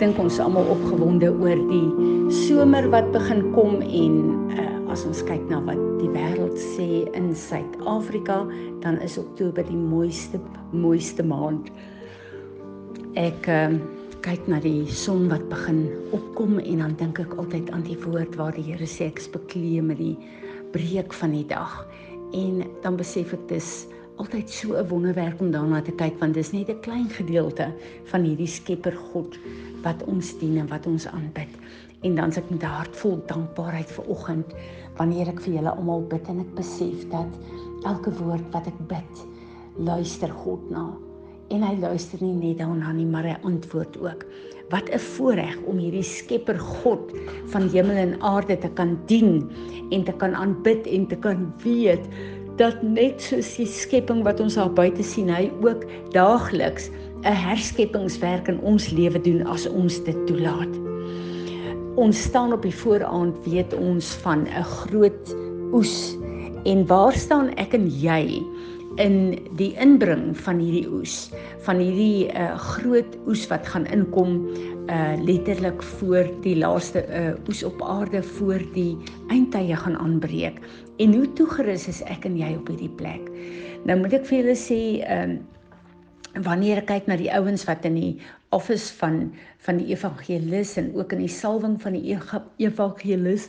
Dink ons almal opgewonde oor die somer wat begin kom en uh, as ons kyk na wat die wêreld sê in Suid-Afrika, dan is Oktober die mooiste mooiste maand. Ek uh, kyk na die son wat begin opkom en dan dink ek altyd aan die woord waar die Here sê ek is bekleed met die breek van die dag. En dan besef ek dis altyd so 'n wonderwerk om daarna te kyk want dis net 'n klein gedeelte van hierdie Skepper God wat ons dien en wat ons aanbid. En dan s'ek met 'n hart vol dankbaarheid vir oggend wanneer ek vir julle almal bid en ek besef dat elke woord wat ek bid, luister God na. En hy luister nie net daarna nie, maar hy antwoord ook. Wat 'n voorreg om hierdie Skepper God van hemel en aarde te kan dien en te kan aanbid en te kan weet dat net soos die skepping wat ons daar buite sien, hy ook daagliks 'n herskepingswerk in ons lewe doen as ons dit toelaat. Ons staan op die vooraand weet ons van 'n groot oes en waar staan ek en jy in die inbring van hierdie oes, van hierdie uh, groot oes wat gaan inkom uh letterlik voor die laaste uh oes op aarde voor die eindtye gaan aanbreek. En hoe toegerus is ek en jy op hierdie plek? Nou moet ek vir julle sê, ehm um, wanneer ek kyk na die ouens wat in die office van van die evangelis en ook in die salwing van die evangelis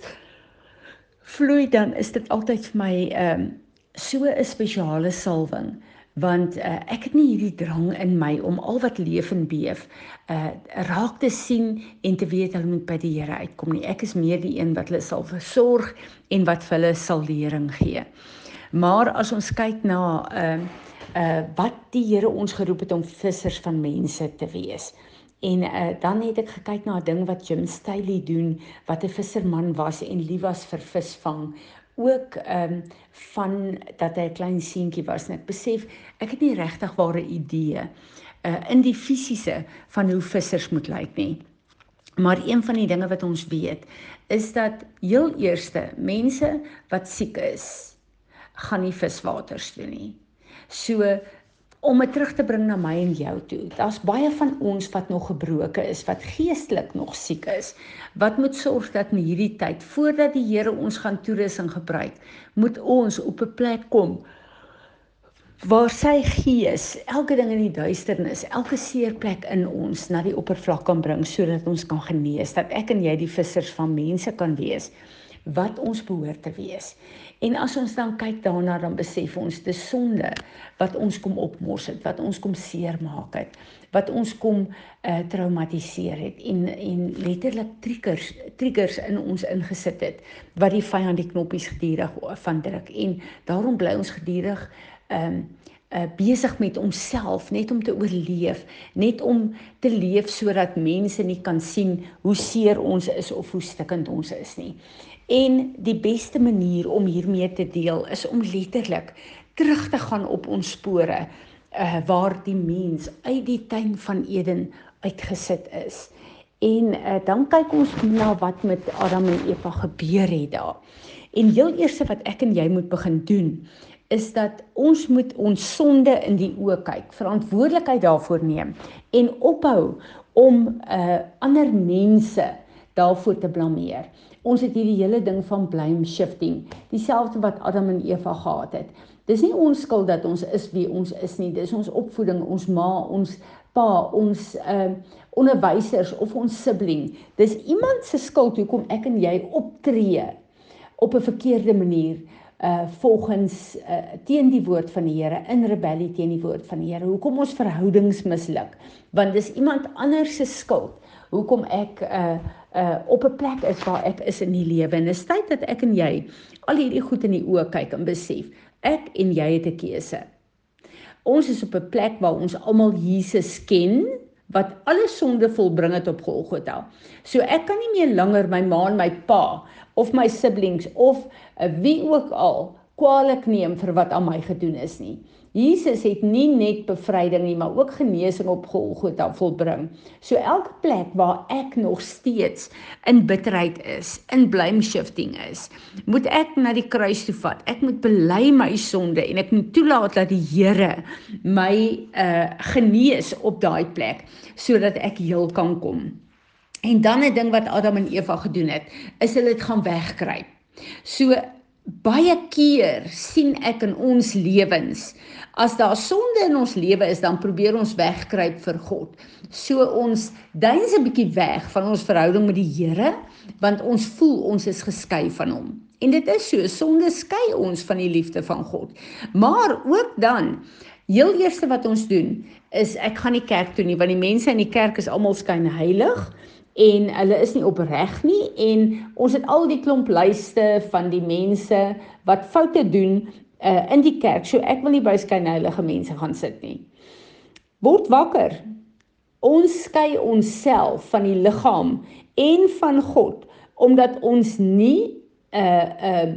vloei dan is dit altyd vir my ehm um, so 'n spesiale salwing want uh, ek het nie hierdie drang in my om al wat leef en beef uh raak te sien en te weet hulle moet by die Here uitkom nie. Ek is meer die een wat hulle sal versorg en wat vir hulle sal lering gee. Maar as ons kyk na uh uh wat die Here ons geroep het om vissers van mense te wees. En uh, dan het ek gekyk na 'n ding wat Jim Staley doen, wat 'n visserman was en lief was vir visvang ook ehm um, van dat hy 'n klein seentjie was en ek besef ek het nie regtig ware idee uh in die fisiese van hoe vissers moet lyk nie. Maar een van die dinge wat ons weet is dat heel eerste mense wat siek is gaan nie viswaters toe nie. So om dit terug te bring na my en jou toe. Daar's baie van ons wat nog gebroke is, wat geestelik nog siek is. Wat moet sorg dat in hierdie tyd voordat die Here ons gaan toerusting gebruik, moet ons op 'n plek kom waar sy gees elke ding in die duisternis, elke seerplek in ons na die oppervlak kan bring sodat ons kan genees, dat ek en jy die vissers van mense kan wees wat ons behoort te wees. En as ons dan kyk daarna dan besef ons dis sonde wat ons kom opmors het, wat ons kom seermaak het, wat ons kom uh, traumatiseer het en en letterlik triggers triggers in ons ingesit het wat die vyand die knoppies gedurig van druk en daarom bly ons gedurig ehm um, uh, besig met homself net om te oorleef, net om te leef sodat mense nie kan sien hoe seer ons is of hoe stikkend ons is nie. En die beste manier om hiermee te deel is om letterlik terug te gaan op ons spore uh waar die mens uit die tuin van Eden uitgesit is. En uh dan kyk ons na wat met Adam en Eva gebeur het daar. En heel eers wat ek en jy moet begin doen is dat ons moet ons sonde in die oë kyk, verantwoordelikheid daarvoor neem en ophou om uh ander mense daarvoor te blameer. Ons het hierdie hele ding van blame shifting, dieselfde wat Adam en Eva gehad het. Dis nie ons skuld dat ons is wie ons is nie. Dis ons opvoeding, ons ma, ons pa, ons uh onderwysers of ons sibling. Dis iemand se skuld hoekom ek en jy optree op 'n verkeerde manier uh volgens uh teen die woord van die Here in rebellie teen die woord van die Here. Hoekom ons verhoudings misluk? Want dis iemand anders se skuld hoekom ek uh uh op 'n plek is waar ek is in die lewe en is tyd dat ek en jy al hierdie goed in die oë kyk en besef ek en jy het 'n keuse. Ons is op 'n plek waar ons almal Jesus ken wat alle sonde volbring het op Golgotha. So ek kan nie meer langer my ma en my pa of my siblings of uh, wie ook al kwaliek neem vir wat aan my gedoen is nie. Jesus het nie net bevryding nie, maar ook genesing op Golgotha volbring. So elke plek waar ek nog steeds in bitterheid is, in blame shifting is, moet ek na die kruis toe vat. Ek moet bely my sonde en ek moet toelaat dat die Here my uh genees op daai plek sodat ek heel kan kom. En dan 'n ding wat Adam en Eva gedoen het, is hulle dit gaan wegkruip. So baie keer sien ek in ons lewens as daar sonde in ons lewe is dan probeer ons wegkruip vir God. So ons duins 'n bietjie weg van ons verhouding met die Here want ons voel ons is geskei van hom. En dit is so, sonde skei ons van die liefde van God. Maar ook dan heel eerste wat ons doen is ek gaan nie kerk toe nie want die mense in die kerk is almal skyn heilig en hulle is nie opreg nie en ons het al die klomp lyste van die mense wat foute doen uh, in die kerk. So ek wil nie by skynheilige mense gaan sit nie. Word wakker. Ons skei onsself van die liggaam en van God omdat ons nie uh uh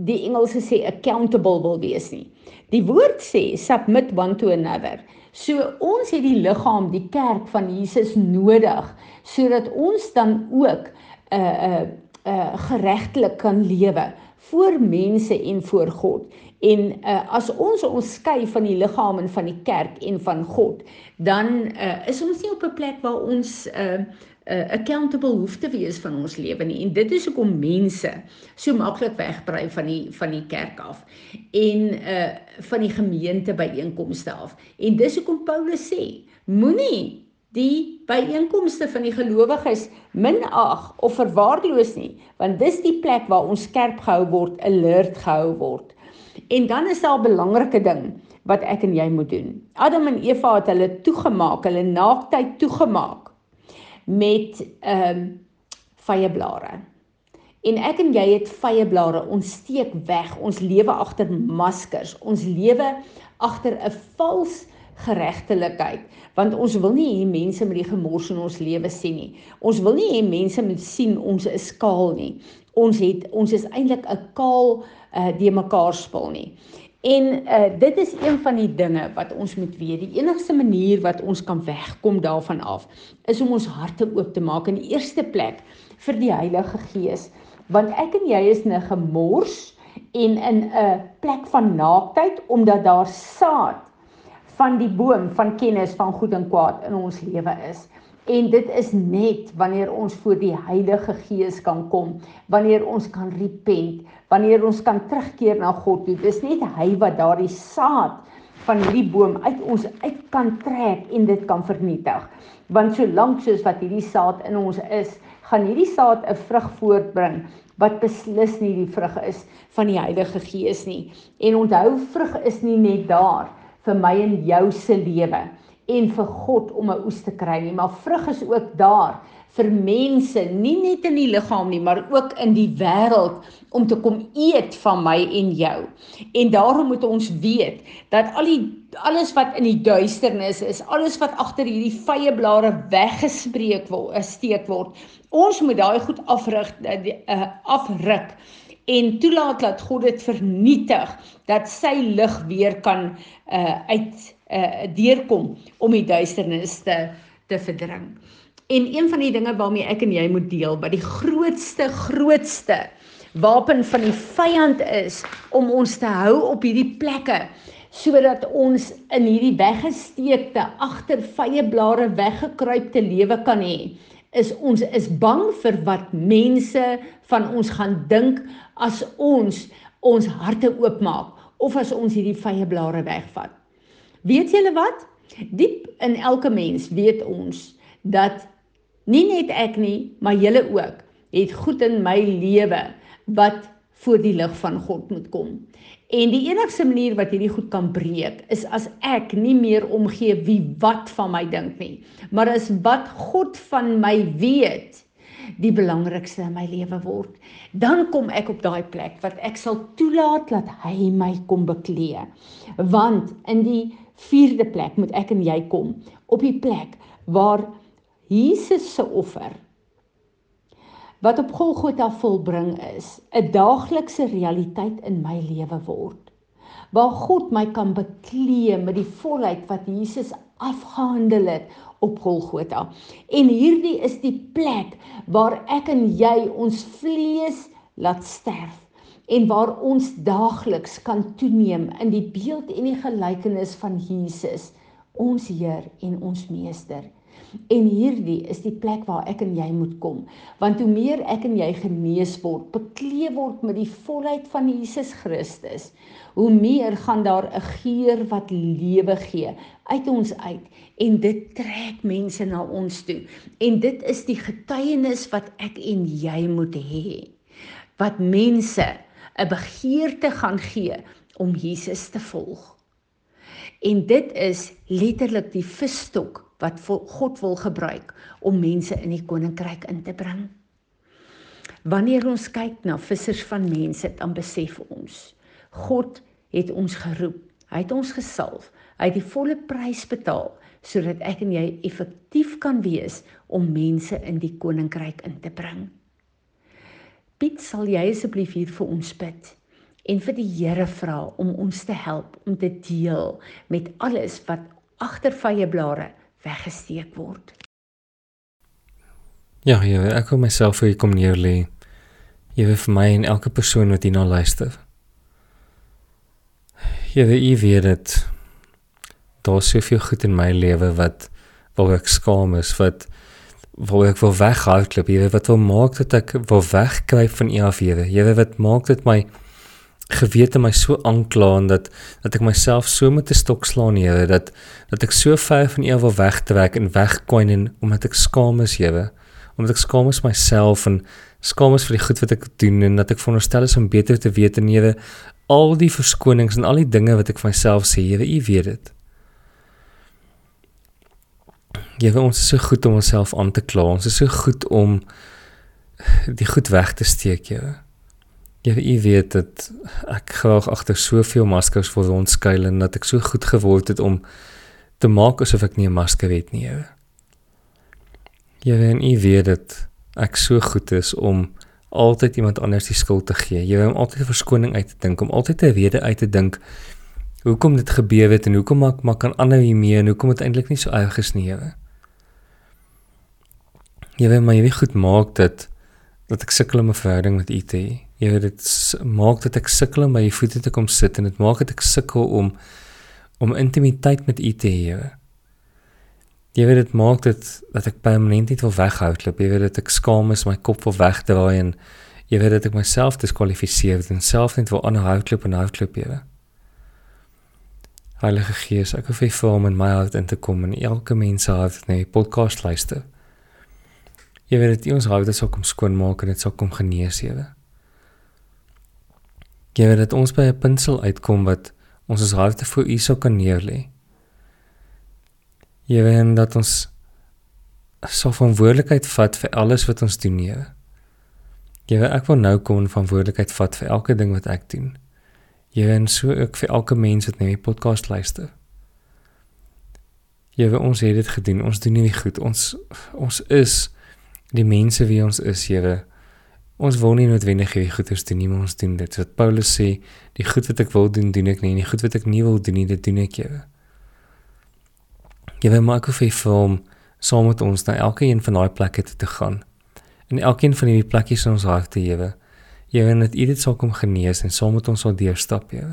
die Engelse sê accountable wil wees nie. Die woord sê submit one to another. So ons het die liggaam, die kerk van Jesus nodig sodat ons dan ook 'n uh, 'n uh, uh, geregtelik kan lewe voor mense en voor God. En uh, as ons ons skei van die liggaam en van die kerk en van God, dan uh, is ons nie op 'n plek waar ons uh, uh, accountable hoef te wees van ons lewe nie. En dit is hoekom mense so maklik wegbrei van die van die kerk af en uh van die gemeente byeenkomste af. En dis hoekom Paulus sê, moenie die byeenkomste van die gelowiges minag of verwaarloos nie, want dis die plek waar ons skerp gehou word, alert gehou word. En dan is daar 'n belangrike ding wat ek en jy moet doen. Adam en Eva het hulle toegemaak, hulle naaktheid toegemaak met ehm um, vyeblare. En ek en jy het vyeblare, ons steek weg, ons lewe agter maskers, ons lewe agter 'n vals geregtelikheid, want ons wil nie hê mense met die gemors in ons lewe sien nie. Ons wil nie hê mense moet sien ons is kaal nie. Ons het ons is eintlik 'n kaal uh, die mekaar spul nie. En uh, dit is een van die dinge wat ons moet weet. Die enigste manier wat ons kan wegkom daarvan af is om ons harte oop te maak in die eerste plek vir die Heilige Gees. Want ek en jy is 'n gemors en in 'n plek van naaktheid omdat daar saad van die boom van kennis van goed en kwaad in ons lewe is. En dit is net wanneer ons voor die Heilige Gees kan kom, wanneer ons kan repent, wanneer ons kan terugkeer na God toe. Dis net hy wat daardie saad van hierdie boom uit ons uit kan trek en dit kan vernietig. Want solank soos wat hierdie saad in ons is, gaan hierdie saad 'n vrug voortbring wat beslis nie die vrug is van die Heilige Gees nie. En onthou, vrug is nie net daar vir my en jou se lewe en vir God om 'n oes te kry nie, maar vrug is ook daar vir mense, nie net in die liggaam nie, maar ook in die wêreld om te kom eet van my en jou. En daarom moet ons weet dat al die alles wat in die duisternis is, alles wat agter hierdie vye blare weggespreek word, eh, steek word, ons moet daai goed afrig uh, afruk en toelaat dat God dit vernietig dat sy lig weer kan uh, uit uh, deurkom om die duisternis te te verdring. En een van die dinge waarmee ek en jy moet deel, wat die grootste grootste wapen van die vyand is om ons te hou op hierdie plekke sodat ons in hierdie weggesteekte agter vye blare weggekruipte lewe kan hê is ons is bang vir wat mense van ons gaan dink as ons ons harte oopmaak of as ons hierdie vye blare wegvat. Weet julle wat? Diep in elke mens weet ons dat nie net ek nie, maar julle ook het goed in my lewe wat voor die lig van God moet kom. En die enigste manier wat hierdie goed kan breek is as ek nie meer omgee wie wat van my dink nie, maar as wat God van my weet die belangrikste in my lewe word. Dan kom ek op daai plek wat ek sal toelaat dat hy my kom beklee. Want in die vierde plek moet ek en jy kom op die plek waar Jesus se offer wat op Golgotha volbring is, 'n daaglikse realiteit in my lewe word. waar God my kan beklee met die volheid wat Jesus afgehandel het op Golgotha. En hierdie is die plek waar ek en jy ons vlees laat sterf en waar ons daagliks kan toeneem in die beeld en die gelykenis van Jesus, ons Heer en ons Meester. En hierdie is die plek waar ek en jy moet kom. Want hoe meer ek en jy genees word, bekleed word met die volheid van Jesus Christus, hoe meer gaan daar 'n geur wat lewe gee uit ons uit en dit trek mense na ons toe. En dit is die getuienis wat ek en jy moet hê. Wat mense 'n begeerte gaan gee om Jesus te volg. En dit is letterlik die visstok wat God wil gebruik om mense in die koninkryk in te bring. Wanneer ons kyk na vissers van mense, dan besef ons God het ons geroep. Hy het ons gesalf. Hy het die volle prys betaal sodat ek en jy effektief kan wees om mense in die koninkryk in te bring. Piet, sal jy asseblief hier vir ons bid en vir die Here vra om ons te help om te deel met alles wat agter vye blare weggesteek word. Ja, ja, ek wil myself vir u kom neer lê. Wil vir my en elke persoon wat hierna luister. Jy weet u weet dit. Daar's soveel goed in my lewe wat waar ek skaam is, wat waar ek wil weghardloop, weet wat wil maak dat ek wil wegkruip van u af. Jy weet wat maak dit my gewete my so aanklaan dat dat ek myself so met 'n stok slaan Here dat dat ek so ver van U wil wegtrek en wegkwyn en omdat ek skaam is Here omdat ek skaam is myself en skaam is vir die goed wat ek doen en dat ek veronderstel is om beter te weet en Here al die verskonings en al die dinge wat ek vir myself sê Here U weet dit Here ons is so goed om onsself aan te kla ons is so goed om die goed weg te steek Here Ja, jy weet dat ek graag agter soveel maskers vir ons skuil en dat ek so goed geword het om te maak asof ek nie 'n masker het nie. Ja, en jy weet dat ek so goed is om altyd iemand anders die skuld te gee. Jy weet om altyd 'n verskoning uit te dink, om altyd 'n rede uit te dink hoekom dit gebeur het en hoekom maak maak kan aanhou hiermee en hoekom dit eintlik nie so erg is nie. Jy weet maar jy weet goed maak dat dat ek sukkel om 'n verhouding met u te hê. Jy weet dit maak dat ek sukkel om by u voete te kom sit en dit maak dat ek sukkel om om intimiteit met u te hê. Jy weet dit maak dit dat ek permanent net wil weghardloop. Jy weet dit ek skaam is my kop wil wegdraai en jy weet dit ek myself diskwalifiseer en self net wil aanhardloop en hardloop jy. Heilige Gees, ek hoef vir hom in my hart in te kom en elke mens se hart net die podcast luister. Jy weet dit ons hart sal kom skoon maak en dit sal kom genees, weet. Jy weet dat ons by 'n punt sal uitkom wat ons ons harte voor U sou kan neerlê. Jy weet dat ons sou verantwoordelikheid vat vir alles wat ons doen nie. Jy weet ek wil nou kom verantwoordelikheid vat vir elke ding wat ek doen. Jy weet so ook vir elke mens wat na die podcast luister. Jy weet ons het dit gedoen. Ons doen nie goed. Ons ons is die mense wie ons is, Here. Ons wil nie noodwendig hierdie goeders doen nie, maar ons doen dit. Wat Paulus sê, die goed wat ek wil doen, doen ek nie, en die goed wat ek nie wil doen nie, dit doen ek jy. Jy weet maar ek hoef vir hom saam met ons na elke een van daai plekke te, te gaan. En elkeen van hierdie plekkies in ons harte, jy. Jy weet dat dit sal kom genees en saam met ons sal deurstap, jy.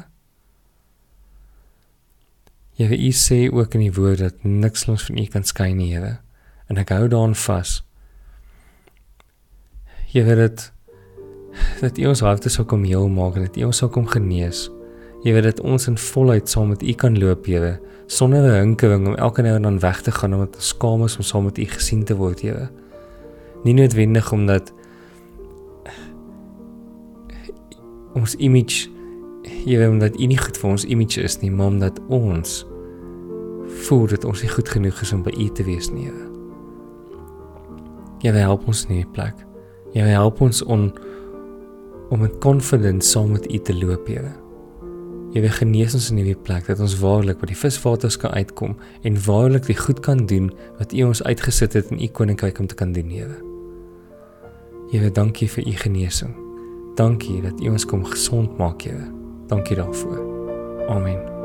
Jy weet, jy sê ook in die woord dat niks ons van u kan skei nie, jy weet. En ek hou daaraan vas. Weet dit dat U ons harte sou kom heel maak en dat U ons sou kom genees. Jy weet dat ons in volheid saam met U kan loop, Here, sonder 'n hinkering om elke nou en dan weg te gaan omdat ons skaam is om saam met U gesien te word, Here. Nie noodwendig omdat ons image jy weet omdat U nie goed vir ons image is nie, maar omdat ons voel dat ons nie goed genoeg is om by U te wees nie. Jy help ons nie plek. Jy help ons om om met confidence saam met U te loop, Here. Wil genees ons in hierdie plek dat ons waarlik by die viswaters kan uitkom en waarlik die goed kan doen wat U ons uitgesit het in U koninkryk om te kan doen, Here. Here, dankie vir U genesing. Dankie dat U ons kom gesond maak, Here. Dankie daarvoor. Amen.